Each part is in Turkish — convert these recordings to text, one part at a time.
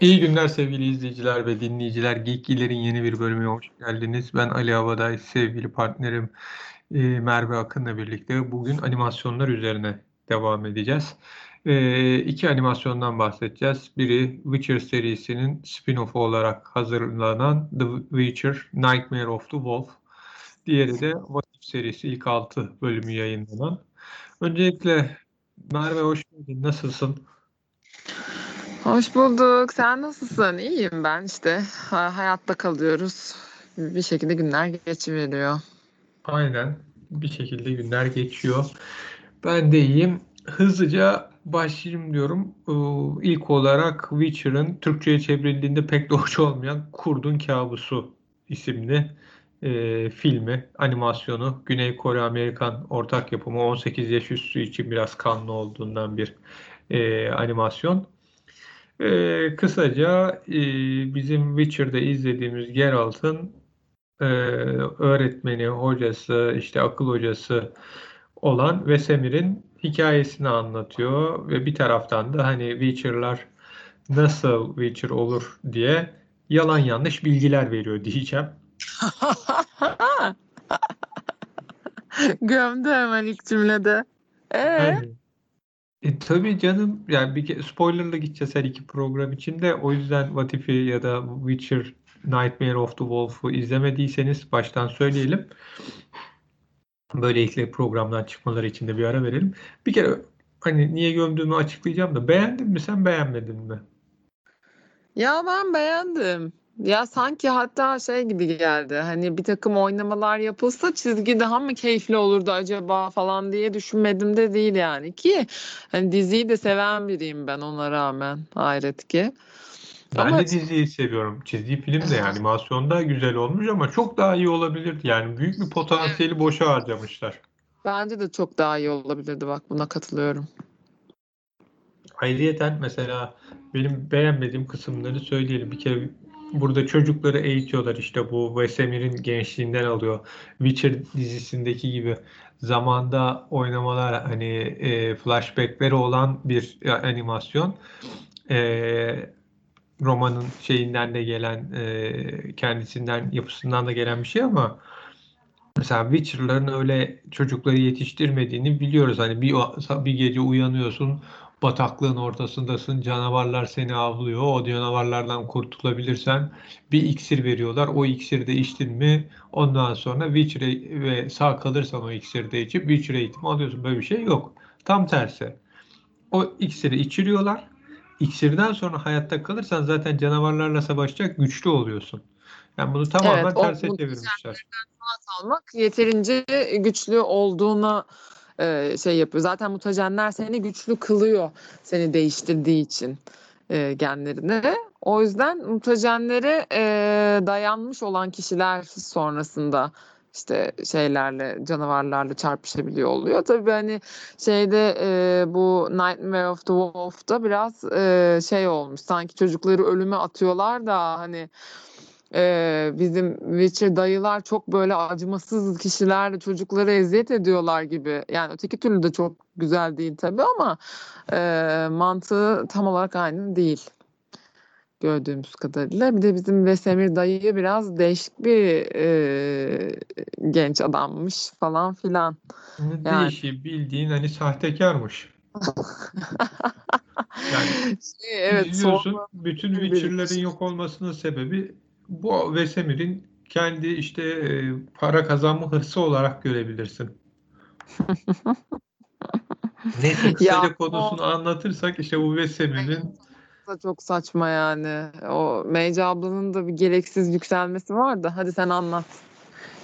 İyi günler sevgili izleyiciler ve dinleyiciler. Geekgiler'in yeni bir bölümüne hoş geldiniz. Ben Ali Havaday, sevgili partnerim e, Merve Akın'la birlikte bugün animasyonlar üzerine devam edeceğiz. E, iki animasyondan bahsedeceğiz. Biri Witcher serisinin spin-off'u olarak hazırlanan The Witcher Nightmare of the Wolf. Diğeri de What If serisi ilk altı bölümü yayınlanan. Öncelikle Merve hoş geldin. Nasılsın? Hoş bulduk. Sen nasılsın? İyiyim ben işte. Ha- hayatta kalıyoruz. Bir şekilde günler geçiveriyor. Aynen. Bir şekilde günler geçiyor. Ben de iyiyim. Hızlıca başlayayım diyorum. Ee, İlk olarak Witcher'ın Türkçe'ye çevrildiğinde pek hoş olmayan Kurdun Kabusu isimli e, filmi, animasyonu. Güney Kore Amerikan ortak yapımı 18 yaş üstü için biraz kanlı olduğundan bir e, animasyon. E, kısaca e, bizim Witcher'da izlediğimiz Geralt'ın e, öğretmeni, hocası, işte akıl hocası olan Vesemir'in hikayesini anlatıyor ve bir taraftan da hani Witcher'lar nasıl Witcher olur diye yalan yanlış bilgiler veriyor diyeceğim. Gömdü hemen ilk cümlede. Ee, Yani, e, tabii canım yani bir ke- spoilerla gideceğiz her iki program içinde. O yüzden What If'i ya da Witcher Nightmare of the Wolf'u izlemediyseniz baştan söyleyelim. Böylelikle programdan çıkmaları için de bir ara verelim. Bir kere hani niye gömdüğümü açıklayacağım da beğendin mi sen beğenmedin mi? ya ben beğendim. Ya sanki hatta şey gibi geldi. Hani bir takım oynamalar yapılsa çizgi daha mı keyifli olurdu acaba falan diye düşünmedim de değil yani ki hani diziyi de seven biriyim ben ona rağmen hayret ki. Ben Ama de diziyi seviyorum. Çizgi film de yani animasyonda güzel olmuş ama çok daha iyi olabilirdi. Yani büyük bir potansiyeli boşa harcamışlar. bence de çok daha iyi olabilirdi bak buna katılıyorum. Ayrıyeten mesela benim beğenmediğim kısımları söyleyelim. Bir kere burada çocukları eğitiyorlar işte bu Vesemir'in gençliğinden alıyor. Witcher dizisindeki gibi zamanda oynamalar hani e, flashbackleri olan bir e, animasyon. E, romanın şeyinden de gelen e, kendisinden yapısından da gelen bir şey ama Mesela Witcher'ların öyle çocukları yetiştirmediğini biliyoruz. Hani bir, bir gece uyanıyorsun, bataklığın ortasındasın, canavarlar seni avlıyor. O canavarlardan kurtulabilirsen bir iksir veriyorlar. O iksiri içtin mi ondan sonra Witcher e- ve sağ kalırsan o iksirde içip Witcher eğitimi alıyorsun. Böyle bir şey yok. Tam tersi. O iksiri içiriyorlar. İksirden sonra hayatta kalırsan zaten canavarlarla savaşacak güçlü oluyorsun. Yani bunu tamamen Evet, terse çevirmişler. almak yeterince güçlü olduğuna şey yapıyor. Zaten mutajenler seni güçlü kılıyor seni değiştirdiği için e, genlerine. O yüzden mutajenlere e, dayanmış olan kişiler sonrasında işte şeylerle canavarlarla çarpışabiliyor oluyor. Tabii hani şeyde e, bu Nightmare of the Wolf'ta biraz e, şey olmuş. Sanki çocukları ölüme atıyorlar da hani ee, bizim Witcher dayılar çok böyle acımasız kişiler çocuklara eziyet ediyorlar gibi. Yani öteki türlü de çok güzel değil tabii ama e, mantığı tam olarak aynı değil gördüğümüz kadarıyla. Bir de bizim Vesemir dayı biraz değişik bir e, genç adammış falan filan. Yani değişi bildiğin hani sahtekarmış. Yani şey, evet bütün Witcher'ların yok olmasının sebebi bu Vesemir'in kendi işte e, para kazanma hırsı olarak görebilirsin. Neyse ya kısaca o konusunu anlatırsak işte bu Vesemir'in da çok saçma yani. O Meyce ablanın da bir gereksiz yükselmesi var da hadi sen anlat.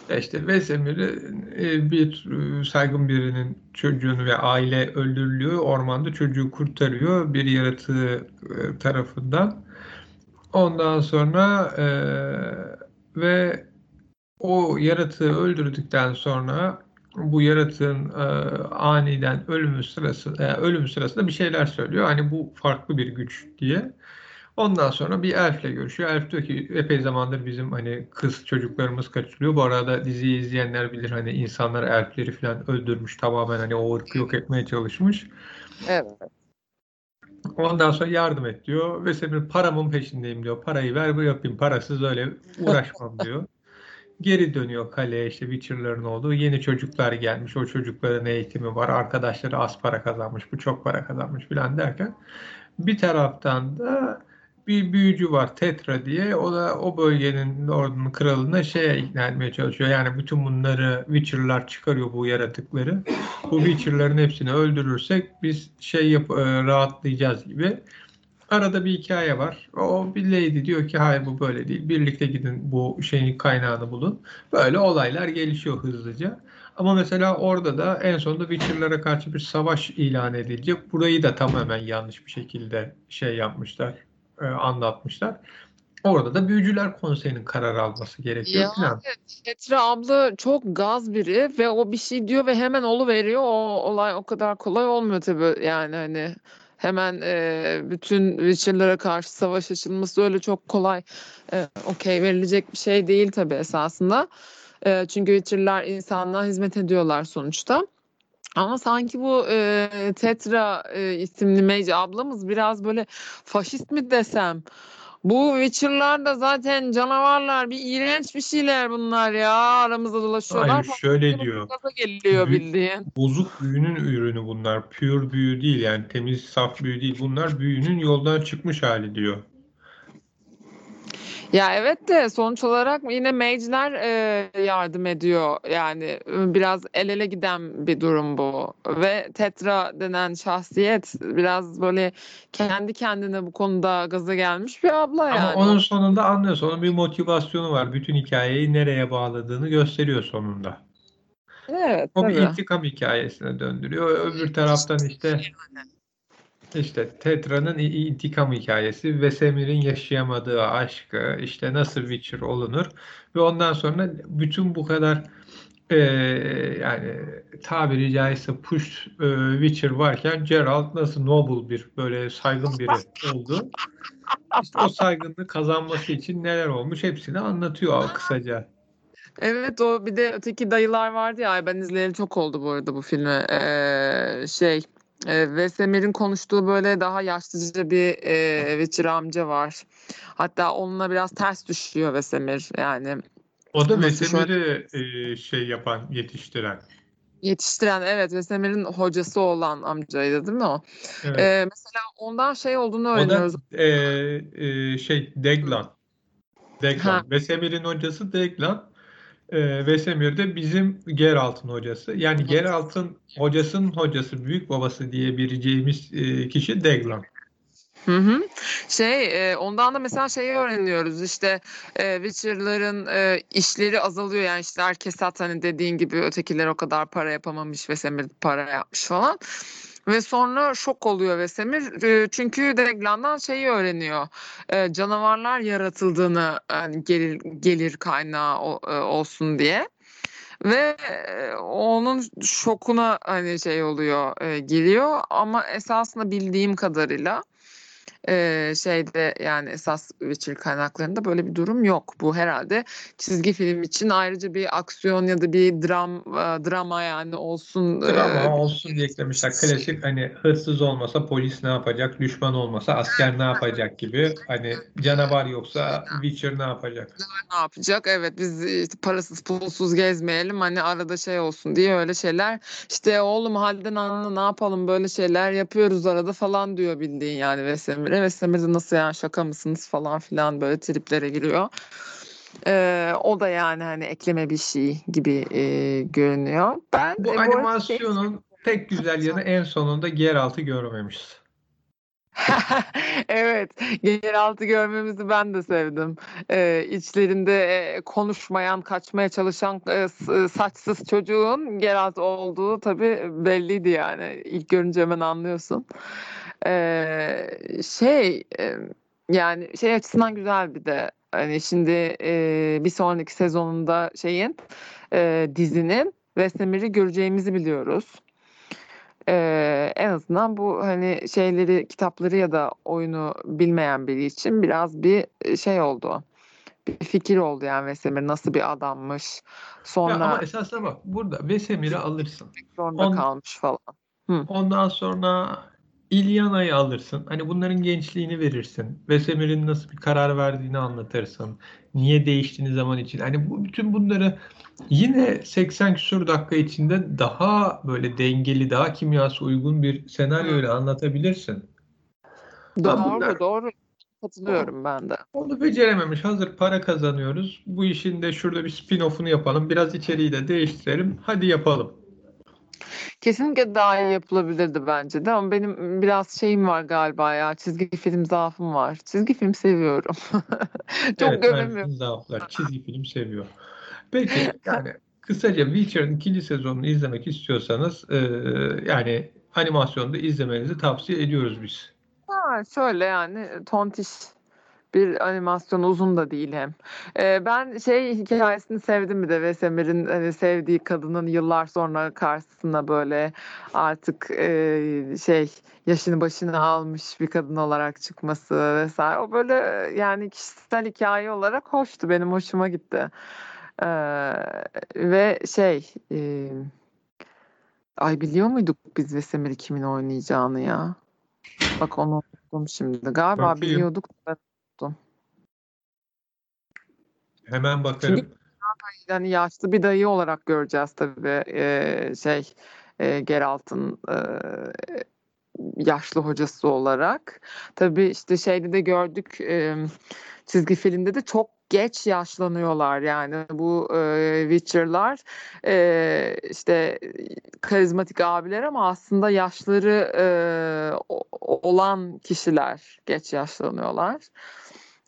ya işte Vesemir'i e, bir e, saygın birinin çocuğunu ve aile öldürülüyor. Ormanda çocuğu kurtarıyor bir yaratığı tarafından. Ondan sonra e, ve o yaratığı öldürdükten sonra bu yaratığın e, aniden ölümü sırası e, ölüm sırasında bir şeyler söylüyor. Hani bu farklı bir güç diye. Ondan sonra bir elfle görüşüyor. Elf diyor ki epey zamandır bizim hani kız çocuklarımız kaçırılıyor. Bu arada diziyi izleyenler bilir hani insanlar elfleri falan öldürmüş tamamen hani o ırkı yok etmeye çalışmış. Evet. Ondan sonra yardım et diyor. Vesemir paramın peşindeyim diyor. Parayı ver bu yapayım. Parasız öyle uğraşmam diyor. Geri dönüyor kaleye işte Witcher'ların olduğu. Yeni çocuklar gelmiş. O çocukların eğitimi var. Arkadaşları az para kazanmış. Bu çok para kazanmış filan derken bir taraftan da bir büyücü var Tetra diye. O da o bölgenin ordunun kralına şeye ikna etmeye çalışıyor. Yani bütün bunları Witcher'lar çıkarıyor bu yaratıkları. Bu Witcher'ların hepsini öldürürsek biz şey yap e, rahatlayacağız gibi. Arada bir hikaye var. O bir lady diyor ki hayır bu böyle değil. Birlikte gidin bu şeyin kaynağını bulun. Böyle olaylar gelişiyor hızlıca. Ama mesela orada da en sonunda Witcher'lara karşı bir savaş ilan edilecek. Burayı da tamamen yanlış bir şekilde şey yapmışlar, e, anlatmışlar. Orada da Büyücüler Konseyi'nin karar alması gerekiyor Ya falan. Tetra abla çok gaz biri ve o bir şey diyor ve hemen oluveriyor. O olay o kadar kolay olmuyor tabii. Yani hani hemen e, bütün Witcher'lara karşı savaş açılması öyle çok kolay e, okey verilecek bir şey değil tabii esasında. E, çünkü Witcher'lar insanlığa hizmet ediyorlar sonuçta. Ama sanki bu e, Tetra e, isimli mage ablamız biraz böyle faşist mi desem? Bu Witcher'lar da zaten canavarlar. Bir iğrenç bir şeyler bunlar ya. Aramızda dolaşıyorlar. Hayır şöyle diyor. Geliyor bildiğin. Bozuk büyünün ürünü bunlar. Pure büyü değil yani temiz saf büyü değil. Bunlar büyünün yoldan çıkmış hali diyor. Ya evet de sonuç olarak yine mage'ler e, yardım ediyor. Yani e, biraz el ele giden bir durum bu. Ve Tetra denen şahsiyet biraz böyle kendi kendine bu konuda gaza gelmiş bir abla Ama yani. onun sonunda anlıyorsun. Onun bir motivasyonu var. Bütün hikayeyi nereye bağladığını gösteriyor sonunda. Evet O bir tabii. intikam hikayesine döndürüyor. Öbür taraftan işte işte Tetra'nın intikam hikayesi, Vesemir'in yaşayamadığı aşkı, işte nasıl Witcher olunur ve ondan sonra bütün bu kadar eee, yani tabiri caizse push eee, Witcher varken Geralt nasıl noble bir böyle saygın biri oldu. İşte o saygınlığı kazanması için neler olmuş hepsini anlatıyor kısaca. Evet o bir de öteki dayılar vardı ya ben izleyeli çok oldu bu arada bu filmi Ee, şey e, Vesemir'in konuştuğu böyle daha yaşlıca bir e, Witcher amca var hatta onunla biraz ters düşüyor Vesemir yani O da şöyle- Vesemir'i eee, şey yapan, yetiştiren. yetiştiren evet Vesemir'in hocası olan amcaydı değil mi o? Evet. Ee, mesela ondan şey olduğunu O da öğreniyoruz. eee, eee, şey Deglan. Deglan. Vesemir'in hocası Deglan. Eee Vesemir de bizim Geralt'ın hocası. Yani Geralt'ın hocasının hocası, büyük babası diyebileceğimiz eee, kişi Deglan. Hı hı. Şey e, ondan da mesela şeyi öğreniyoruz işte e, Witcher'ların e, işleri azalıyor yani işler kesat hani dediğin gibi ötekiler o kadar para yapamamış ve Semir para yapmış falan. Ve sonra şok oluyor Vesemir. E, çünkü Deglan'dan şeyi öğreniyor. Canavarlar yaratıldığını yani gelir, gelir kaynağı olsun diye. Ve onun şokuna hani şey oluyor e, geliyor ama esasında bildiğim kadarıyla e, şeyde yani esas Witcher kaynaklarında böyle bir durum yok. Bu herhalde çizgi film için ayrıca bir aksiyon ya da bir dram e, drama yani olsun. e, Drama olsun diye eklemişler. Klasik hani hırsız olmasa polis ne yapacak, düşman olmasa asker ne yapacak gibi. Hani canavar yoksa Witcher ne yapacak? ne yapacak? Evet biz işte parasız pulsuz gezmeyelim hani arada şey olsun diye öyle şeyler. İşte oğlum halden anla ne yapalım böyle şeyler yapıyoruz arada falan diyor bildiğin yani Vesemir'e. Vesemir de nasıl yani şaka mısınız falan filan böyle triplere giriyor. Ee, o da yani hani ekleme bir şey gibi e, görünüyor. Ben Bu e, arada şey- animasyonun tek güzel yanı en sonunda Geralt'ı görmemişiz. Evet, yeraltı görmemizi ben de sevdim. Ee, içlerinde e, konuşmayan, kaçmaya çalışan e, s- saçsız çocuğun Geralt olduğu tabii belliydi yani. İlk görünce hemen anlıyorsun. Ee, şey yani şey açısından güzel bir de hani şimdi e, bir sonraki sezonunda şeyin e, dizinin Vesemir'i göreceğimizi biliyoruz. Ee, en azından bu hani şeyleri kitapları ya da oyunu bilmeyen biri için biraz bir şey oldu. Bir fikir oldu yani Vesemir nasıl bir adammış. Ya Sonra ama esasına bak burada Vesemir'i alırsın. zorunda on- kalmış falan. Ondan sonra Ilyana'yı alırsın. Hani bunların gençliğini verirsin. Vesemir'in nasıl bir karar verdiğini anlatırsın. Niye değiştiğini zaman için. Hani bu, bütün bunları yine 80 küsur dakika içinde daha böyle dengeli, daha kimyası uygun bir senaryoyla anlatabilirsin. Doğru, bunlar- doğru. Katılıyorum ben de. Onu becerememiş. Hazır para kazanıyoruz. Bu işin de şurada bir spin-off'unu yapalım. Biraz içeriği de değiştirelim. Hadi yapalım. Kesinlikle daha iyi yapılabilirdi bence de ama benim biraz şeyim var galiba ya çizgi film zaafım var. Çizgi film seviyorum. Çok Evet, gömemiyorum. Zaaflar. Çizgi film seviyor. Peki yani kısaca Witcher'ın ikinci sezonunu izlemek istiyorsanız e, yani animasyonda izlemenizi tavsiye ediyoruz biz. Ha, şöyle yani tontiş bir animasyon uzun da değil hem. Ee, ben şey hikayesini sevdim bir de Vesemir'in hani sevdiği kadının yıllar sonra karşısına böyle artık e, şey yaşını başını almış bir kadın olarak çıkması vesaire. O böyle yani kişisel hikaye olarak hoştu. Benim hoşuma gitti. Ee, ve şey e, ay biliyor muyduk biz Vesemir kimin oynayacağını ya? Bak onu unuttum şimdi. Galiba Bakayım. biliyorduk da Hemen bakarım. yani yaşlı bir dayı olarak göreceğiz tabii Ee, şey e, Geralt'ın e, yaşlı hocası olarak. Tabii işte şeyde de gördük e, çizgi filmde de çok geç yaşlanıyorlar yani bu e, Witcher'lar e, işte karizmatik abiler ama aslında yaşları e, olan kişiler geç yaşlanıyorlar.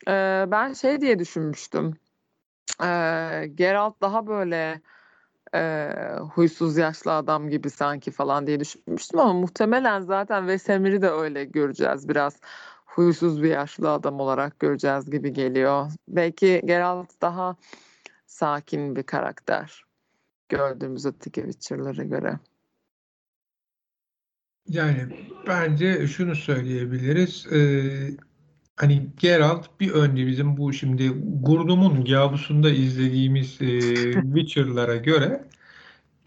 E, ben şey diye düşünmüştüm. E, Geralt daha böyle e, huysuz yaşlı adam gibi sanki falan diye düşünmüştüm ama muhtemelen zaten Vesemir'i de öyle göreceğiz biraz huysuz bir yaşlı adam olarak göreceğiz gibi geliyor. Belki Geralt daha sakin bir karakter gördüğümüz öteki Witcher'lara göre. Yani bence şunu söyleyebiliriz. Ee, hani Geralt bir önce bizim bu şimdi Gurdum'un Gabus'unda izlediğimiz e, Witcher'lara göre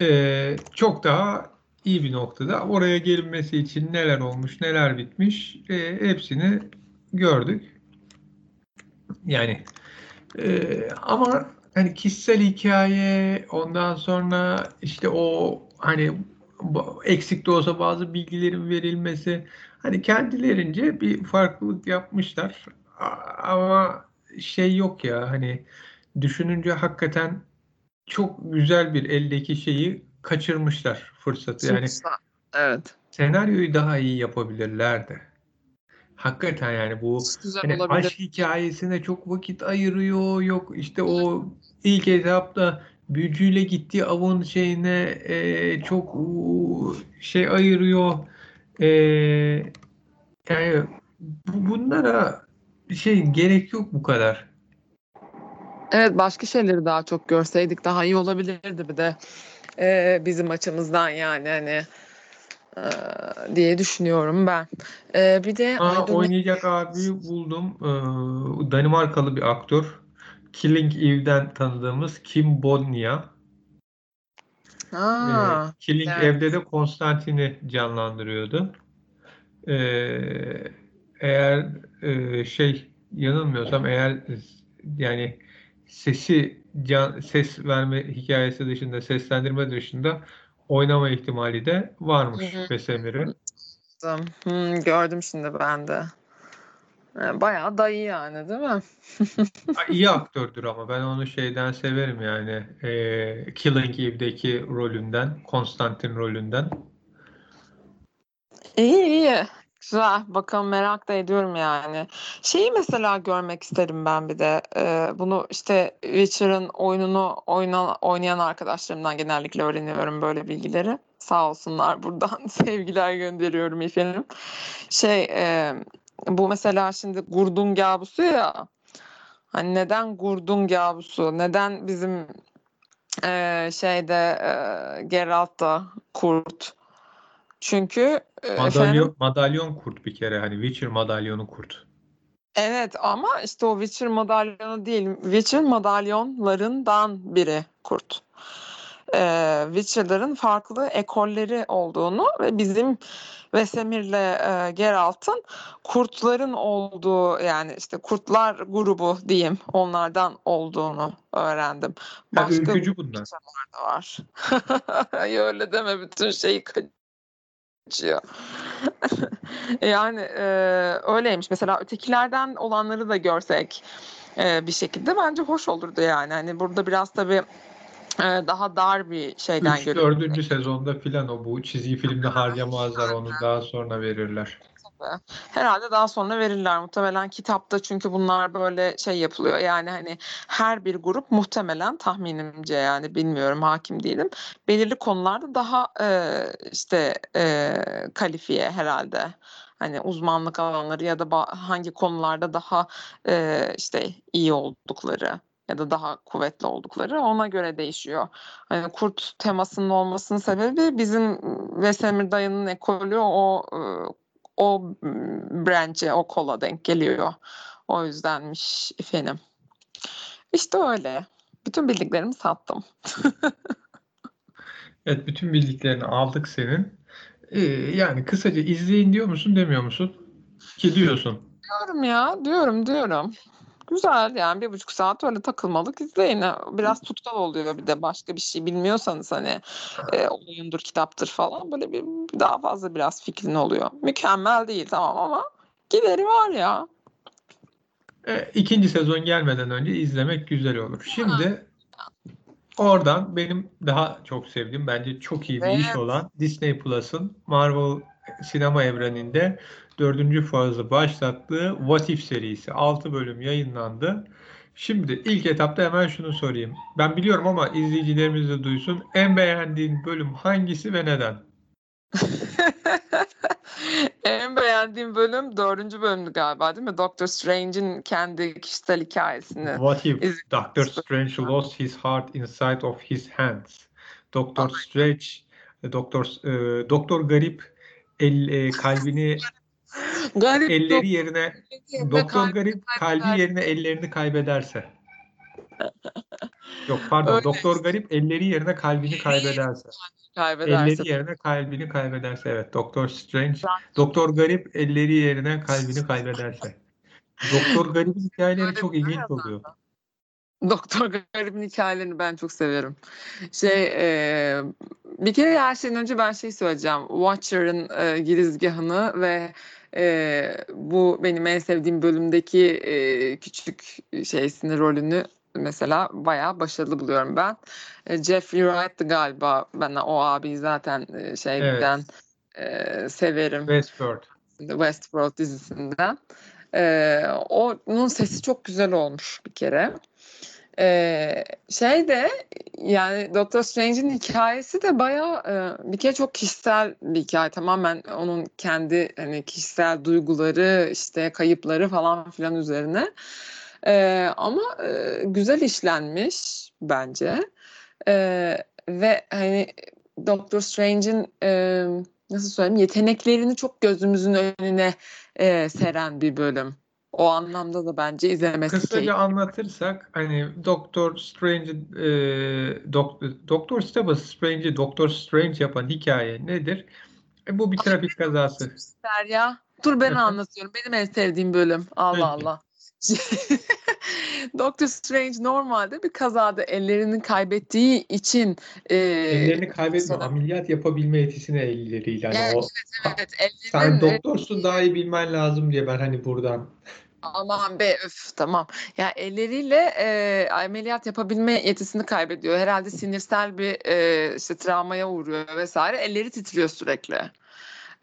e, çok daha iyi bir noktada. Oraya gelinmesi için neler olmuş, neler bitmiş e, hepsini gördük. Yani e, ama hani kişisel hikaye ondan sonra işte o hani eksik de olsa bazı bilgilerin verilmesi hani kendilerince bir farklılık yapmışlar. Ama şey yok ya hani düşününce hakikaten çok güzel bir eldeki şeyi kaçırmışlar fırsatı. Yani Evet. senaryoyu daha iyi yapabilirlerdi. Hakikaten yani bu hani olabilir. aşk hikayesine çok vakit ayırıyor. Yok işte o ilk etapta büyücüyle gittiği avın şeyine e, çok şey ayırıyor. E, yani bu, bunlara şey gerek yok bu kadar. Evet başka şeyleri daha çok görseydik daha iyi olabilirdi bir de e, bizim açımızdan yani hani e, diye düşünüyorum ben. E, bir de Aa, ay dur ne- oynayacak abiyi buldum. Ee, Danimarkalı bir aktör. Killing Eve'den tanıdığımız Kim Bodnia. Ee, Killing evet. Eve'de de Konstantin'i canlandırıyordu. Ee, eğer e, şey yanılmıyorsam eğer yani sesi can, ses verme hikayesi dışında seslendirme dışında oynama ihtimali de varmış hı. Vesemir'in. Hmm, gördüm şimdi ben de. E, Bayağı dayı yani değil mi? İyi aktördür ama ben onu şeyden severim yani e, Killing Eve'deki rolünden, Konstantin rolünden. İyi iyi. Güzel. Bakalım merak da ediyorum yani. Şeyi mesela görmek isterim ben bir de. Ee, bunu işte Witcher'ın oyununu oyna, oynayan arkadaşlarımdan genellikle öğreniyorum böyle bilgileri. Sağ olsunlar buradan sevgiler gönderiyorum efendim. Şey e, bu mesela şimdi Gurdun Gabusu ya. Hani neden Gurdun Gabusu? Neden bizim e, şeyde e, Geralt da kurt? Çünkü e, efendim Madalyon, madalyon kurt bir kere hani Witcher madalyonu kurt. Evet ama işte o Witcher madalyonu değil. Witcher madalyonlarından biri kurt. E, Witcher'ların farklı ekolleri olduğunu ve bizim Vesemir'le e, Geralt'ın kurtların olduğu yani işte kurtlar grubu diyeyim onlardan olduğunu öğrendim. Ha, ülkücü bunlar. da var. Öyle deme bütün şeyi kaçıyor. yani e, öyleymiş. Mesela ötekilerden olanları da görsek e, bir şekilde bence hoş olurdu yani. Hani burada biraz tabii daha dar bir şeyden 3. 4. sezonda filan o bu çizgi filmde harcamazlar onu daha sonra verirler. Herhalde daha sonra verirler muhtemelen kitapta çünkü bunlar böyle şey yapılıyor yani hani her bir grup muhtemelen tahminimce yani bilmiyorum hakim değilim belirli konularda daha e, işte e, kalifiye herhalde hani uzmanlık alanları ya da hangi konularda daha e, işte iyi oldukları ya da daha kuvvetli oldukları ona göre değişiyor. Hani kurt temasının olmasının sebebi bizim Vesemir dayının ekolü o o branch'e, o kola denk geliyor. O yüzdenmiş efendim. İşte öyle. Bütün bildiklerimi sattım. evet, bütün bildiklerini aldık senin. Ee, yani kısaca izleyin diyor musun, demiyor musun? Ki diyorsun. Diyorum ya, diyorum, diyorum. Güzel yani bir buçuk saat öyle takılmalık izleyin. Biraz tutkal oluyor bir de başka bir şey bilmiyorsanız hani e, oyundur, kitaptır falan böyle bir daha fazla biraz fikrin oluyor. Mükemmel değil tamam ama gideri var ya. E, ikinci sezon gelmeden önce izlemek güzel olur. Şimdi oradan benim daha çok sevdiğim bence çok iyi bir evet. iş olan Disney Plus'ın Marvel sinema evreninde dördüncü fazı başlattığı What If serisi. 6 bölüm yayınlandı. Şimdi ilk etapta hemen şunu sorayım. Ben biliyorum ama izleyicilerimiz de duysun. En beğendiğin bölüm hangisi ve neden? en beğendiğim bölüm dördüncü bölümdü galiba değil mi? Doctor Strange'in kendi kişisel hikayesini. What if Doctor Strange lost his heart inside of his hands? Doctor Strange, Doktor e, Doktor Garip el, e, kalbini garip elleri yerine doktor garip kalbi yerine ellerini kaybederse. Yok pardon Öyle. doktor garip elleri yerine kalbini kaybederse. Kaybederse. Elleri yerine kalbini kaybederse evet. Doktor Strange. Doktor garip elleri yerine kalbini kaybederse. Doktor garipin hikayeleri çok ilginç oluyor. Doktor Garip'in hikayelerini ben çok severim. Şey, e, bir kere her şeyden önce ben şey söyleyeceğim. Watcher'ın e, girizgahını ve e, bu benim en sevdiğim bölümdeki e, küçük şeysini, rolünü mesela bayağı başarılı buluyorum ben. E, Jeffrey Wright'tı galiba. Ben o abi zaten e, şeyden evet. e, severim. Westworld. Westworld dizisinden. E, onun sesi çok güzel olmuş bir kere. Ee, şey de yani Doctor Strange'in hikayesi de bayağı e, bir kere çok kişisel bir hikaye. Tamamen onun kendi hani kişisel duyguları işte kayıpları falan filan üzerine. Ee, ama e, güzel işlenmiş bence. Ee, ve hani Doctor Strange'in e, nasıl söyleyeyim yeteneklerini çok gözümüzün önüne e, seren bir bölüm. O anlamda da bence izlemesi Kısaca keyifli. anlatırsak hani Doctor Strange e, Dok Doktor Stabus Strange'i Doctor Strange yapan hikaye nedir? E, bu bir trafik kazası. ya. Dur ben anlatıyorum. Benim en sevdiğim bölüm. Allah. Allah. Doctor Strange normalde bir kazada ellerini kaybettiği için e, ellerini kaybetme ameliyat yapabilme yetisini elleriyle. Yani evet, o, evet, evet. Ellerin, sen doktorsun daha iyi bilmen lazım diye ben hani buradan Aman be öf tamam. Ya elleriyle e, ameliyat yapabilme yetisini kaybediyor. Herhalde sinirsel bir e, işte travmaya uğruyor vesaire. Elleri titriyor sürekli.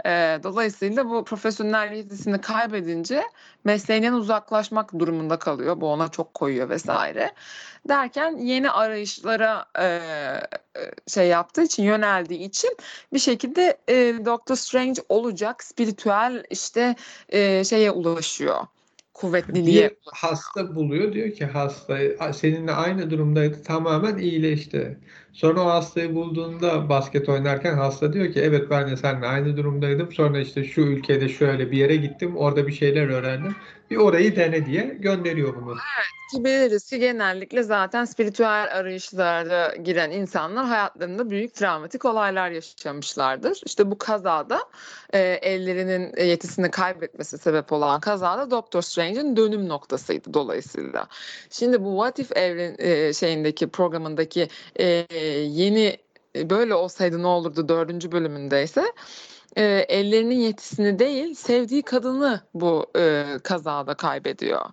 E, dolayısıyla bu profesyonel yetisini kaybedince mesleğinden uzaklaşmak durumunda kalıyor. Bu ona çok koyuyor vesaire. Derken yeni arayışlara e, şey yaptığı için, yöneldiği için bir şekilde e, Doctor Strange olacak spiritüel işte e, şeye ulaşıyor kuvvetliliğe. Bir hasta buluyor diyor ki hasta seninle aynı durumdaydı tamamen iyileşti. Sonra o hastayı bulduğunda basket oynarken hasta diyor ki evet ben de seninle aynı durumdaydım. Sonra işte şu ülkede şöyle bir yere gittim. Orada bir şeyler öğrendim. Bir orayı dene diye gönderiyor bunu. Ki biliriz ki genellikle zaten spiritüel arayışlara giren insanlar hayatlarında büyük travmatik olaylar yaşamışlardır. İşte bu kazada e, ellerinin yetisini kaybetmesi sebep olan kazada Doctor Strange'in dönüm noktasıydı dolayısıyla. Şimdi bu What If evren e, şeyindeki programındaki e, yeni e, böyle olsaydı ne olurdu dördüncü bölümündeyse e, ellerinin yetisini değil sevdiği kadını bu e, kazada kaybediyor.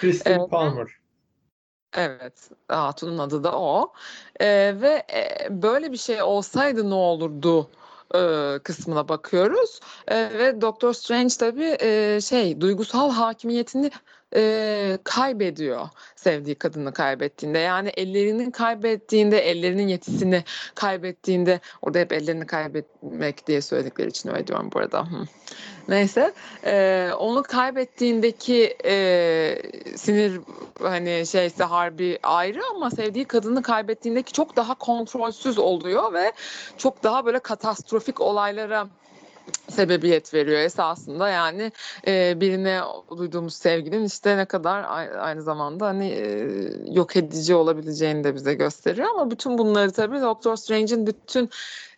Kristen Evet. Palmer. Evet, Hatun'un adı da o. E, ve e, böyle bir şey olsaydı ne olurdu e, kısmına bakıyoruz. E, ve Doctor Strange tabii e, şey duygusal hakimiyetini e, kaybediyor sevdiği kadını kaybettiğinde. Yani ellerinin kaybettiğinde, ellerinin yetisini kaybettiğinde, orada hep ellerini kaybetmek diye söyledikleri için öyle diyorum bu arada. Neyse, e, onu kaybettiğindeki e, sinir hani şeyse harbi ayrı ama sevdiği kadını kaybettiğindeki çok daha kontrolsüz oluyor ve çok daha böyle katastrofik olaylara sebebiyet veriyor esasında yani e, birine duyduğumuz sevginin işte ne kadar aynı zamanda hani e, yok edici olabileceğini de bize gösteriyor ama bütün bunları tabii Doctor Strange'in bütün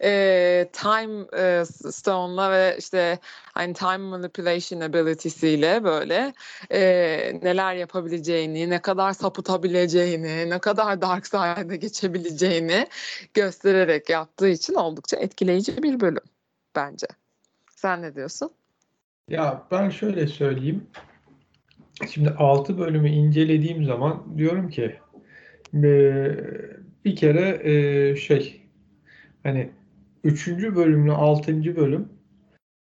e, time e, stone'la ve işte hani time manipulation ability'siyle böyle e, neler yapabileceğini, ne kadar sapıtabileceğini, ne kadar dark side'e geçebileceğini göstererek yaptığı için oldukça etkileyici bir bölüm bence. Sen ne diyorsun? Ya ben şöyle söyleyeyim. Şimdi 6 bölümü incelediğim zaman diyorum ki e, bir kere e, şey hani 3. bölümle 6. bölüm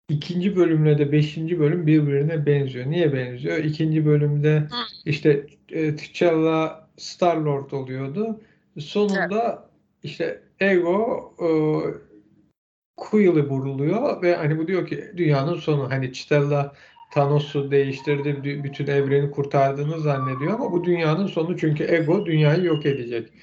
ikinci bölümle de 5. bölüm birbirine benziyor. Niye benziyor? İkinci bölümde işte e, T'Challa Star-Lord oluyordu. Sonunda işte Ego Quill'i vuruluyor ve hani bu diyor ki dünyanın sonu hani T'Challa Thanos'u değiştirdi, bü- bütün evreni kurtardığını zannediyor ama bu dünyanın sonu çünkü Ego dünyayı yok edecek.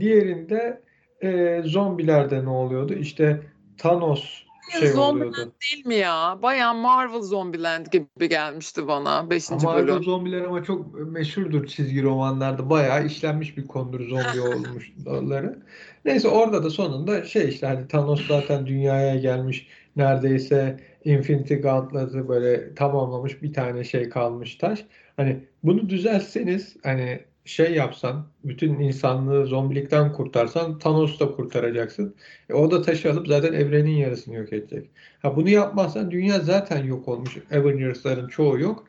Diğerinde e, zombilerde ne oluyordu? İşte Thanos şey Zombieland oluyordu. değil mi ya? Bayağı Marvel Zombieland gibi gelmişti bana 5. Ama bölüm. Marvel zombiler ama çok meşhurdur çizgi romanlarda. Bayağı işlenmiş bir konudur zombi olmuşları. Neyse orada da sonunda şey işte hani Thanos zaten dünyaya gelmiş. Neredeyse Infinity Gauntlet'ı böyle tamamlamış bir tane şey kalmış taş. Hani bunu düzeltseniz hani şey yapsan bütün insanlığı zombilikten kurtarsan Thanos'u da kurtaracaksın. E, o da taşı alıp zaten evrenin yarısını yok edecek. Ha bunu yapmazsan dünya zaten yok olmuş. Avengers'ların çoğu yok.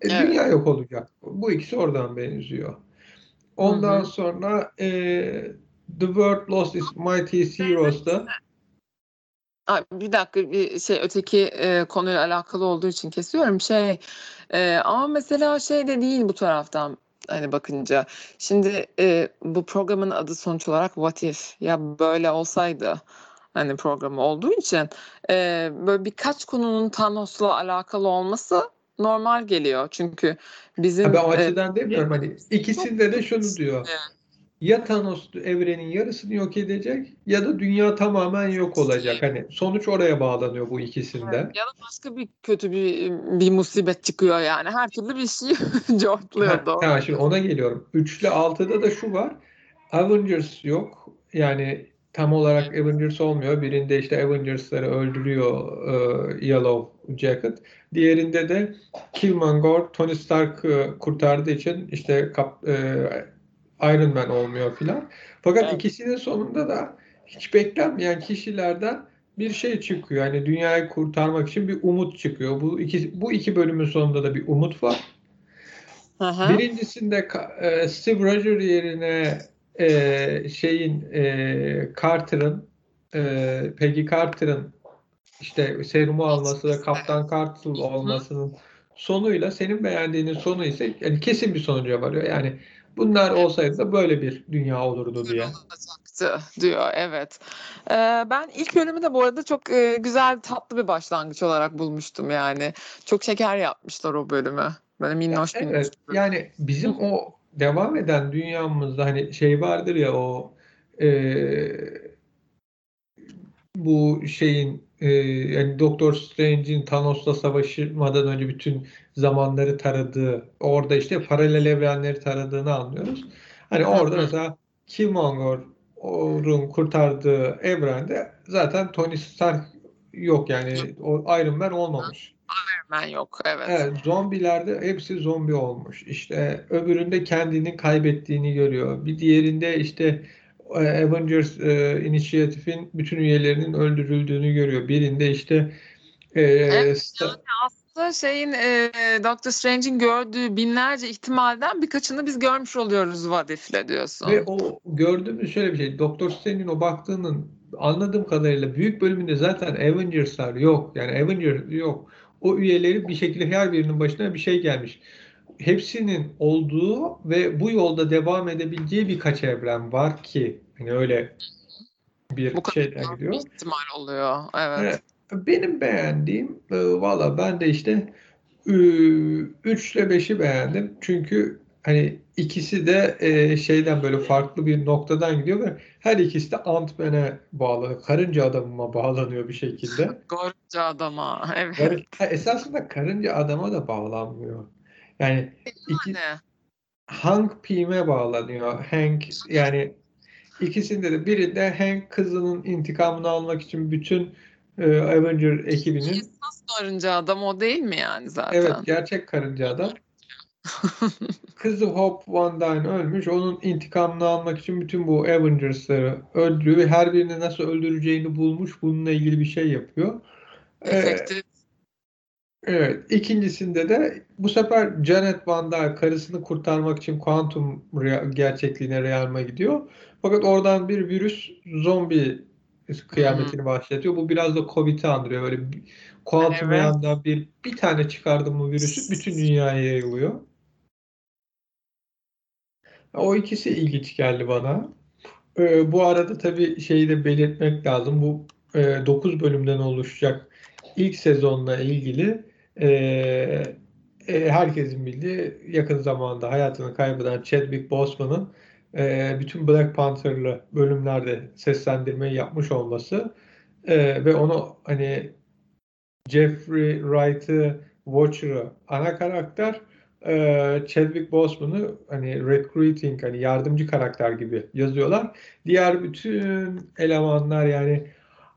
E, Evet. dünya yok olacak. Bu ikisi oradan benziyor. Ondan Hı hı. sonra e, The World Lost Its Mighty Heroes'da Ay, bir dakika bir şey öteki e, konuyla alakalı olduğu için kesiyorum şey e, ama mesela şey de değil bu taraftan hani bakınca. Şimdi e, bu programın adı sonuç olarak What If? Ya böyle olsaydı hani programı olduğu için e, böyle birkaç konunun Thanos'la alakalı olması normal geliyor. Çünkü bizim ben o e, açıdan demiyorum hani ikisinde de şunu diyor. Ya Thanos evrenin yarısını yok edecek ya da dünya tamamen yok olacak. Hani sonuç oraya bağlanıyor bu ikisinde. ya da başka bir kötü bir bir musibet çıkıyor yani her türlü bir şey cortluyor Ha, doğru. tamam şimdi ona geliyorum. 3 ile 6'da da şu var. Avengers yok. Yani tam olarak Avengers olmuyor. Birinde işte Avengers'ları öldürüyor e, Yellow Jacket. Diğerinde de Killmonger Tony Stark'ı kurtardığı için işte kap, e, Iron Man olmuyor filan. Fakat Evet. ikisinin sonunda da hiç beklenmeyen kişilerden bir şey çıkıyor. Yani dünyayı kurtarmak için bir umut çıkıyor. Bu iki bu iki bölümün sonunda da bir umut var. Hı. Birincisinde e, Steve Rogers yerine e, şeyin e, Carter'ın e, Peggy Carter'ın işte serumu alması ve Kaptan Carter olmasının sonuyla senin beğendiğinin sonu ise yani kesin bir sonuca varıyor. Yani bunlar olsaydı da böyle bir dünya olurdu diye. olacaktı diyor evet. Ee, ben ilk bölümü de bu arada çok e, güzel tatlı bir başlangıç olarak bulmuştum yani. Çok şeker yapmışlar o bölümü. Böyle minnoş minnoş. Evet, bir bölüm. yani bizim o devam eden dünyamızda hani şey vardır ya o e, bu şeyin e, yani Doktor Strange'in Thanos'la savaşmadan önce bütün zamanları taradığı, orada işte paralel evrenleri taradığını anlıyoruz. Hani orada mesela Killmonger'ın kurtardığı evrende zaten Tony Stark yok yani o Iron Man olmamış. Iron Man yok evet. Evet, zombilerde hepsi zombi olmuş. İşte öbüründe kendini kaybettiğini görüyor. Bir diğerinde işte Avengers e, Initiative'in bütün üyelerinin öldürüldüğünü görüyor. Birinde işte e, Evet, yani aslında şeyin e, Doctor Strange'in gördüğü binlerce ihtimalden birkaçını biz görmüş oluyoruz What If'le diyorsun. Ve o gördüğümüz şöyle bir şey. Doktor Strange'in o baktığının anladığım kadarıyla büyük bölümünde zaten Avengers'lar yok. Yani Avengers yok. O üyeleri bir şekilde her birinin başına bir şey gelmiş. Hepsinin olduğu ve bu yolda devam edebileceği birkaç evren var ki hani öyle bir Bu şeyden gidiyor. Bir ihtimal oluyor. Evet. Benim beğendiğim e, valla ben de işte 3 ile 5'i beğendim. Çünkü hani ikisi de e, şeyden böyle farklı bir noktadan gidiyor ve her ikisi de Ant-Man'e bağlı. Karınca adamıma bağlanıyor bir şekilde. Karınca adama. Evet. Yani, esasında karınca adama da bağlanmıyor. Yani iki, Yani. Hank Pym'e bağlanıyor. Hank yani ikisinde de birinde Hank kızının intikamını almak için bütün e, Avenger ekibinin Esas karınca adam o değil mi yani zaten? evet gerçek karınca adam kızı Hope Van Dyne ölmüş. Onun intikamını almak için bütün bu Avengers'ları öldürüyor ve her birini nasıl öldüreceğini bulmuş. Bununla ilgili bir şey yapıyor. Ee, Efektif. Evet. İkincisinde de bu sefer Janet Van Dyne karısını kurtarmak için kuantum gerçekliğine realma gidiyor. Fakat oradan bir virüs zombi kıyametini başlatıyor. Bu biraz da Covid'i andırıyor. Böyle kuantum Evet. yandan bir bir tane çıkardı mı virüsü bütün dünyaya yayılıyor. O ikisi ilginç geldi bana. Ee, bu arada tabii şeyi de belirtmek lazım. Bu e, 9 bölümden oluşacak ilk sezonla ilgili e, e, herkesin bildiği yakın zamanda hayatını kaybeden Chadwick Boseman'ın e, bütün Black Panther'lı bölümlerde seslendirmeyi yapmış olması e, ve onu hani Jeffrey Wright'ı Watcher'ı ana karakter e, Chadwick Boseman'ı hani recruiting hani yardımcı karakter gibi yazıyorlar. Diğer bütün elemanlar yani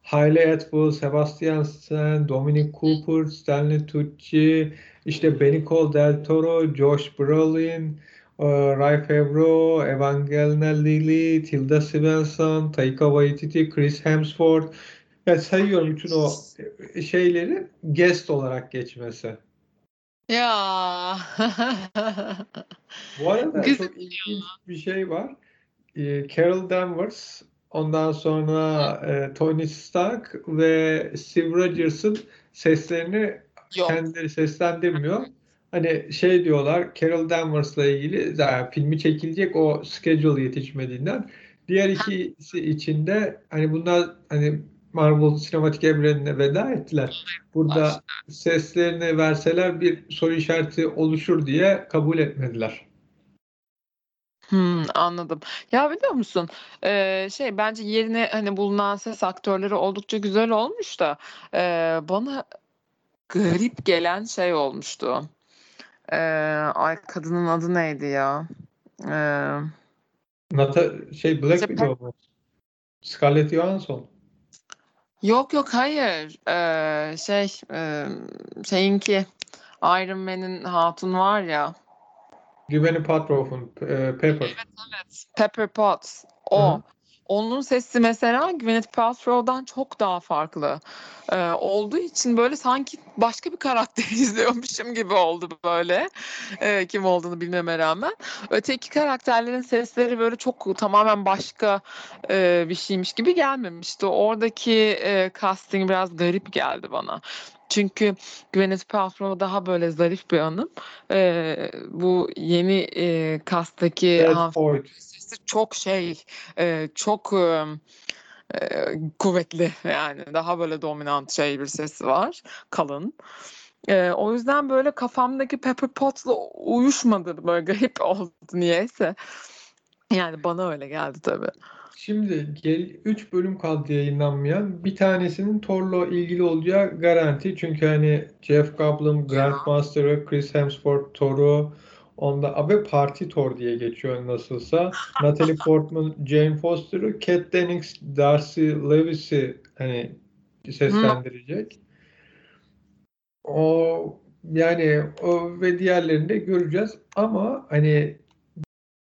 Hayley Atwell, Sebastian Stan, Dominic Cooper, Stanley Tucci, işte Benicio Del Toro, Josh Brolin, e, Ray Favreau, Evangelina Lilly, Tilda Swinton, Taika Waititi, Chris Hemsworth. Yani sayıyorum bütün o şeyleri guest olarak geçmesi. Ya. Bu arada Güzel çok ilginç bir şey var. Ee, Carol Danvers, ondan sonra e, Tony Stark ve Steve Rogers'ın seslerini Yok. kendileri seslendirmiyor. Hani şey diyorlar Carol Danvers'la ilgili zaten filmi çekilecek o schedule yetişmediğinden. Diğer ikisi içinde hani bunlar hani Marvel sinematik evrenine veda ettiler. Burada seslerini verseler bir soru işareti oluşur diye kabul etmediler. Hmm, anladım. Ya biliyor musun? Ee, şey bence yerine hani bulunan ses aktörleri oldukça güzel olmuş da ee, bana garip gelen şey olmuştu. Ee, ay kadının adı neydi ya? Ee, Nata şey Black Widow mu? Scarlett Johansson. yok yok hayır. Ee, şey e, şeyinki Iron Man'in hatun var ya. Gwyneth Paltrow'un e, Pepper. Evet. Pepper Potts. O. Oh, hı hı. Onun sesi mesela Gwyneth Paltrow'dan çok daha farklı ee, olduğu için böyle sanki başka bir karakter izliyormuşum gibi oldu böyle Ee, kim olduğunu bilmeme rağmen. Öteki karakterlerin sesleri böyle çok tamamen başka e, bir şeymiş gibi gelmemişti. Oradaki e, casting biraz garip geldi bana. Çünkü Gwyneth Paltrow daha böyle zarif bir hanım. Ee, bu yeni e, Bad hanımefendi Sesi çok şey e, çok e, kuvvetli yani daha böyle dominant şey bir sesi var kalın. E, o yüzden böyle kafamdaki Pepper Potts'la uyuşmadı böyle garip oldu niyeyse. Yani bana öyle geldi tabii. Şimdi gel 3 bölüm kaldı yayınlanmayan. Bir tanesinin Thor'la ilgili olacağı garanti. Çünkü hani Jeff Goldblum, Grandmaster ve Chris Hemsworth Thor'u onda abi Party Thor diye geçiyor nasılsa. Natalie Portman, Jane Foster'ı, Kat Dennings, Darcy Lewis'i hani seslendirecek. O yani o ve diğerlerini de göreceğiz ama hani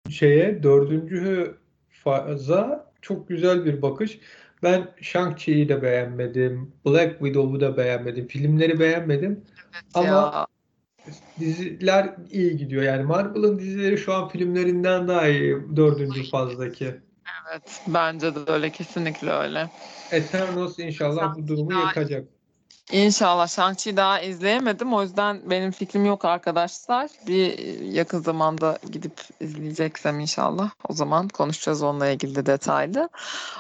şeye dördüncü faza çok güzel bir bakış. Ben Shang-Chi'yi de beğenmedim. Black Widow'u da beğenmedim. Filmleri beğenmedim. Ama Ya. Diziler iyi gidiyor. Yani Marvel'ın dizileri şu an filmlerinden daha iyi dördüncü fazdaki. Evet, bence de öyle, kesinlikle öyle. Eternals inşallah bu durumu yıkacak. İnşallah Shang-Chi'yi daha izleyemedim. O yüzden benim fikrim yok arkadaşlar. Bir yakın zamanda gidip izleyeceksem inşallah. O zaman konuşacağız onunla ilgili de detaylı.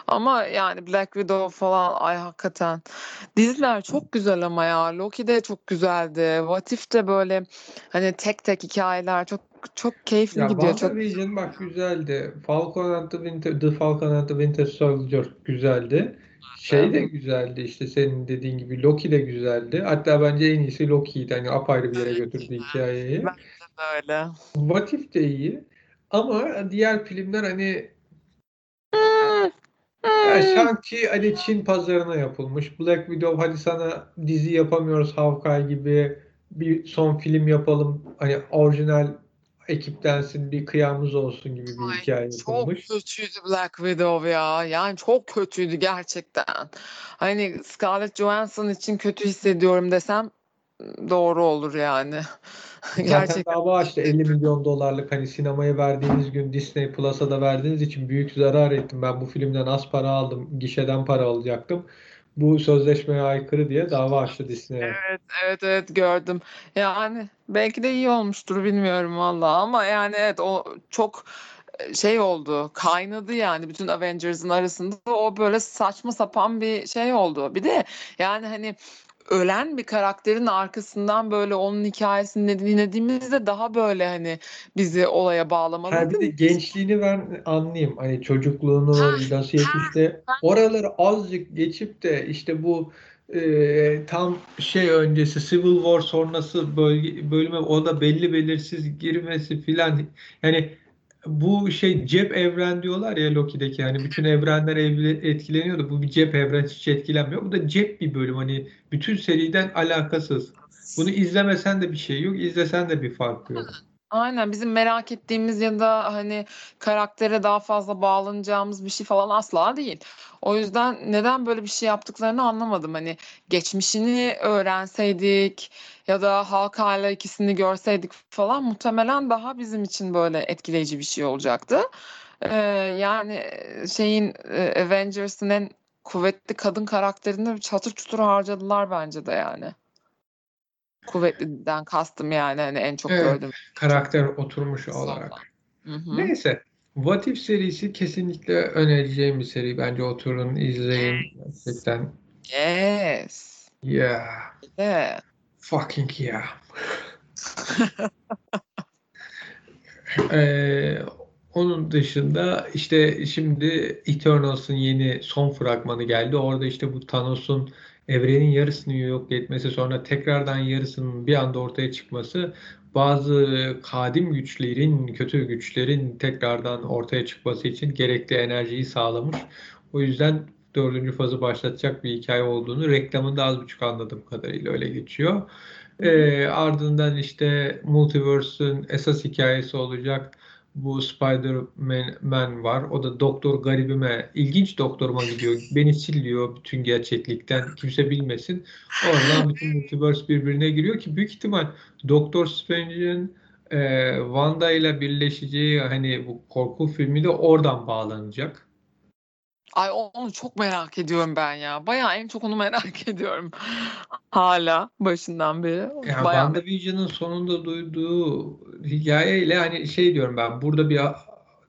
Ama yani Black Widow falan ay hakikaten. Diziler çok güzel ama ya. Loki de çok güzeldi. What If de böyle hani tek tek hikayeler çok çok keyifli Ya gidiyor. Çok WandaVision bak güzeldi. Falcon and the Winter, The Falcon and the Winter Soldier güzeldi. Şey de güzeldi işte senin dediğin gibi Loki de güzeldi. Hatta bence en iyisi Loki'ydi. Hani apayrı bir yere götürdü hikayeyi. öyle. What If de iyi. Ama diğer filmler hani ya Shang-Chi hani Çin pazarına yapılmış. Black Widow hadi sana dizi yapamıyoruz Hawkeye gibi bir son film yapalım. Hani orijinal ekiptensin bir kıyamız olsun gibi bir Ay, hikaye Çok yapılmış. kötüydü Black Widow ya. Yani çok kötüydü gerçekten. Hani Scarlett Johansson için kötü hissediyorum desem doğru olur yani. Zaten Gerçekten. dava açtı 50 milyon dolarlık hani sinemaya verdiğiniz gün Disney Plus'a da verdiğiniz için büyük zarar ettim. Ben bu filmden az para aldım. Gişeden para alacaktım. Bu sözleşmeye aykırı diye dava açtı Disney'e. Evet, evet, evet gördüm. Yani belki de iyi olmuştur bilmiyorum valla ama yani evet o çok e, şey oldu kaynadı yani bütün Avengers'ın arasında o böyle saçma sapan bir şey oldu. Bir de yani hani ölen bir karakterin arkasından böyle onun hikayesini dinlediğimizde daha böyle hani bizi olaya Ha bir de gençliğini ben anlayayım. Hani çocukluğunu nasıl yetişti. Oraları azıcık geçip de işte bu e, tam şey öncesi Civil War sonrası bölge, bölüme o da belli belirsiz girmesi filan. Yani bu şey cep evren diyorlar ya Loki'deki hani bütün evrenler etkileniyordu. Bu bir cep evren hiç etkilenmiyor. Bu da cep bir bölüm hani bütün seriden alakasız. Bunu izlemesen de bir şey yok, izlesen de bir farkı yok. Aynen bizim merak ettiğimiz ya da hani karaktere daha fazla bağlanacağımız bir şey falan asla değil. O yüzden neden böyle bir şey yaptıklarını anlamadım. Hani geçmişini öğrenseydik ya da Hawkeye'la ikisini görseydik falan muhtemelen daha bizim için böyle etkileyici bir şey olacaktı. Ee, yani şeyin Avengers'ın en kuvvetli kadın karakterini çatır çutur harcadılar bence de yani. Kuvvetliden kastım yani hani en çok Evet. gördüğüm. Karakter oturmuş olarak. Hı hı. Neyse. What If serisi kesinlikle önereceğim bir seri. Bence oturun, izleyin. Gerçekten. Yes. Yeah. Yeah. Fucking yeah. Ee, onun dışında işte şimdi Eternals'ın yeni son fragmanı geldi. Orada işte bu Thanos'un evrenin yarısını yok etmesi sonra tekrardan yarısının bir anda ortaya çıkması bazı kadim güçlerin, kötü güçlerin tekrardan ortaya çıkması için gerekli enerjiyi sağlamış. O yüzden dördüncü fazı başlatacak bir hikaye olduğunu reklamında az buçuk anladığım kadarıyla öyle geçiyor. Ee, ardından işte Multiverse'ün esas hikayesi olacak. Bu Spider-Man Man var. O da doktor garibime, ilginç doktoruma gidiyor. Beni sil diyor bütün gerçeklikten. Kimse bilmesin. Oradan bütün multiverse birbirine giriyor ki büyük ihtimal Doktor Strange'in e, Wanda ile birleşeceği hani bu korku filmi de oradan bağlanacak. Ay onu çok merak ediyorum ben ya. Bayağı en çok onu merak ediyorum. Hala başından beri. Yani Bayağı WandaVision'ın sonunda duyduğu hikayeyle hani şey diyorum ben burada bir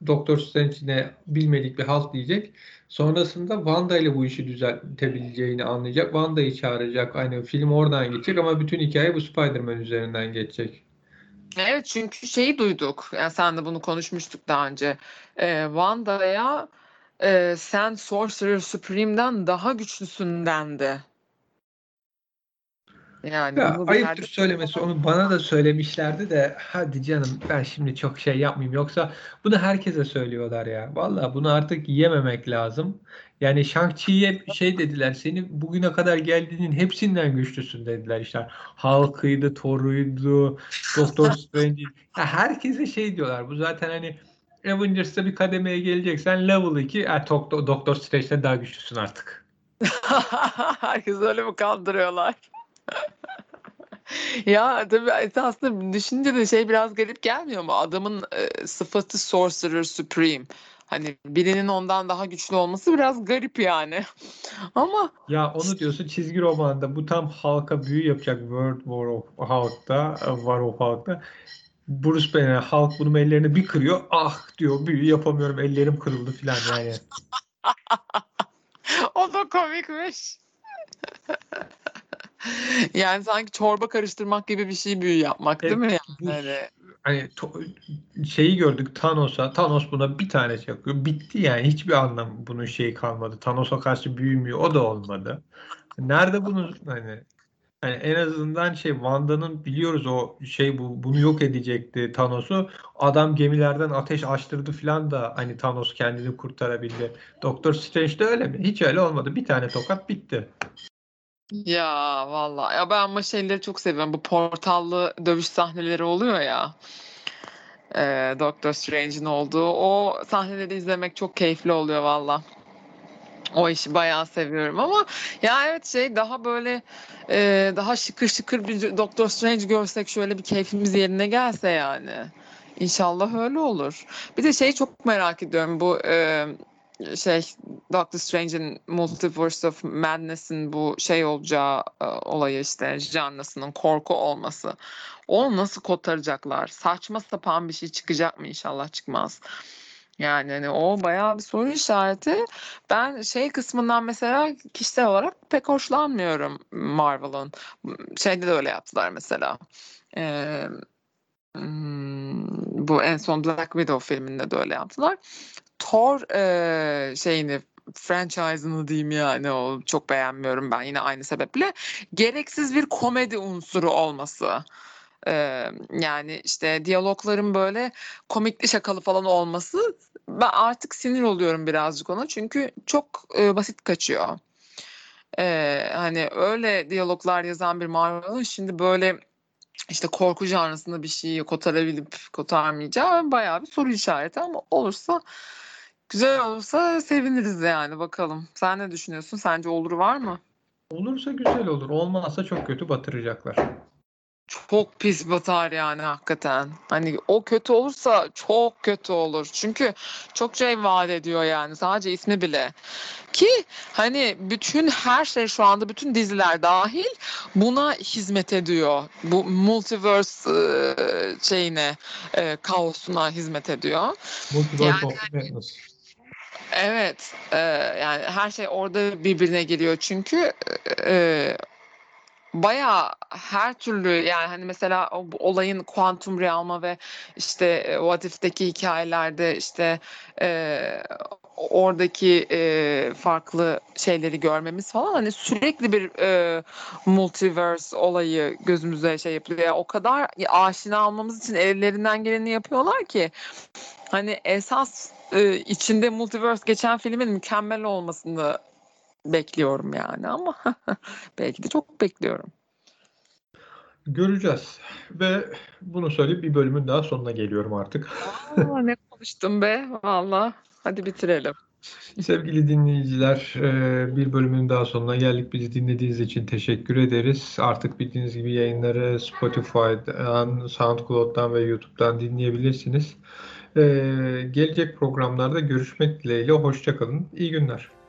Doktor Strange'ine bilmedik bir halt diyecek. Sonrasında Wanda ile bu işi düzeltebileceğini anlayacak. Wanda'yı çağıracak. Hani film oradan geçecek ama bütün hikaye bu Spider-Man üzerinden geçecek. Evet çünkü şeyi duyduk. Yani sen de bunu konuşmuştuk daha önce. Ee, Wanda'ya e, sen Sorcerer Supreme'den daha güçlüsün dendi. Yani Ya ayıptır söylemesi onu bana da söylemişlerdi de hadi canım ben şimdi çok şey yapmayayım yoksa bunu herkese söylüyorlar ya. Vallahi bunu artık yememek lazım. Yani Shang-Chi'ye şey dediler senin bugüne kadar geldiğinin hepsinden güçlüsün dediler işte. Hulk'ıydı, Thor'uydu, Doctor Strange. Herkese şey diyorlar bu zaten hani Avengers'ta bir kademeye geleceksen level 2 e, Doctor, Doctor Strange'den daha güçlüsün artık. Herkes öyle mi kandırıyorlar? Ya tabii aslında düşününce de şey biraz garip gelmiyor mu? Adamın e, sıfatı Sorcerer Supreme. Hani birinin ondan daha güçlü olması biraz garip yani. Ama Ya onu diyorsun çizgi romanda bu tam halka büyü yapacak World War of Hulk'ta, e, War of Hulk'ta. Bruce Banner Hulk bunun ellerini bir kırıyor. Ah diyor büyü yapamıyorum ellerim kırıldı falan yani. o da komikmiş. Yani sanki çorba karıştırmak gibi bir şey büyü yapmak değil mi Bu yani? Hani hani to- şeyi gördük Thanos'a. Thanos buna bir tane çakıyor. Bitti yani. Hiçbir anlam bunun şeyi kalmadı. Thanos'a karşı büyümüyor. O da olmadı. Nerede bunun hani Yani en azından şey Wanda'nın biliyoruz o şey bu bunu yok edecekti Thanos'u. Adam gemilerden ateş açtırdı falan da hani Thanos kendini kurtarabildi. Doctor Strange de öyle mi? Hiç öyle olmadı. Bir tane tokat bitti. Ya vallahi ya ben ama şeyleri çok seviyorum. Bu portallı dövüş sahneleri oluyor ya. Ee, Doctor Strange'in olduğu. O sahneleri izlemek çok keyifli oluyor valla. O işi bayağı seviyorum ama ya evet şey daha böyle e, daha şıkır şıkır bir Doctor Strange görsek şöyle bir keyfimiz yerine gelse yani. İnşallah öyle olur. Bir de şeyi çok merak ediyorum bu e, şey Doctor Strange'in Multiverse of Madness'in bu şey olacağı e, olayı işte Jannas'ının korku olması. Onu nasıl kotaracaklar? Saçma sapan bir şey çıkacak mı? İnşallah çıkmaz. Yani hani o bayağı bir soru işareti. Ben şey kısmından mesela kişisel olarak pek hoşlanmıyorum Marvel'ın. Şeyde de öyle yaptılar mesela. Ee, bu en son Black Widow filminde de öyle yaptılar. Thor e, şeyini franchise'ını diyeyim yani o çok beğenmiyorum ben yine aynı sebeple. Gereksiz bir komedi unsuru olması. Ee, yani işte diyalogların böyle komikli şakalı falan olması ben artık sinir oluyorum birazcık ona çünkü çok e, basit kaçıyor. Ee, hani öyle diyaloglar yazan bir Marvel'ın şimdi böyle işte korku janrasında bir şeyi kotarabilip kotarmayacağı bayağı bir soru işareti ama olursa güzel olursa seviniriz yani bakalım. Sen ne düşünüyorsun? Sence olur var mı? Olursa güzel olur. Olmazsa çok kötü batıracaklar. Çok pis batar yani hakikaten. Hani o kötü olursa çok kötü olur. Çünkü çok şey vaat ediyor yani sadece ismi bile. Ki hani bütün her şey şu anda bütün diziler dahil buna hizmet ediyor. Bu multiverse e, şeyine, e, kaosuna hizmet ediyor. Multiverse Yani Madness. Evet, e, yani her şey orada birbirine geliyor çünkü e, bayağı her türlü yani hani mesela o olayın kuantum realma ve işte e, What If'teki hikayelerde işte e, oradaki e, farklı şeyleri görmemiz falan hani sürekli bir e, multiverse olayı gözümüze şey yapıyor. Yani o kadar aşina olmamız için ellerinden geleni yapıyorlar ki hani esas e, içinde multiverse geçen filmin mükemmel olmasını bekliyorum yani ama belki de çok bekliyorum. Göreceğiz. Ve bunu söyleyip bir bölümün daha sonuna geliyorum artık. Aa, ne konuştum be valla. Hadi bitirelim. Sevgili dinleyiciler, e, bir bölümün daha sonuna geldik. Bizi dinlediğiniz için teşekkür ederiz. Artık bildiğiniz gibi yayınları Spotify'dan, SoundCloud'dan ve YouTube'dan dinleyebilirsiniz. E, Gelecek programlarda görüşmek dileğiyle. Hoşça kalın. İyi günler.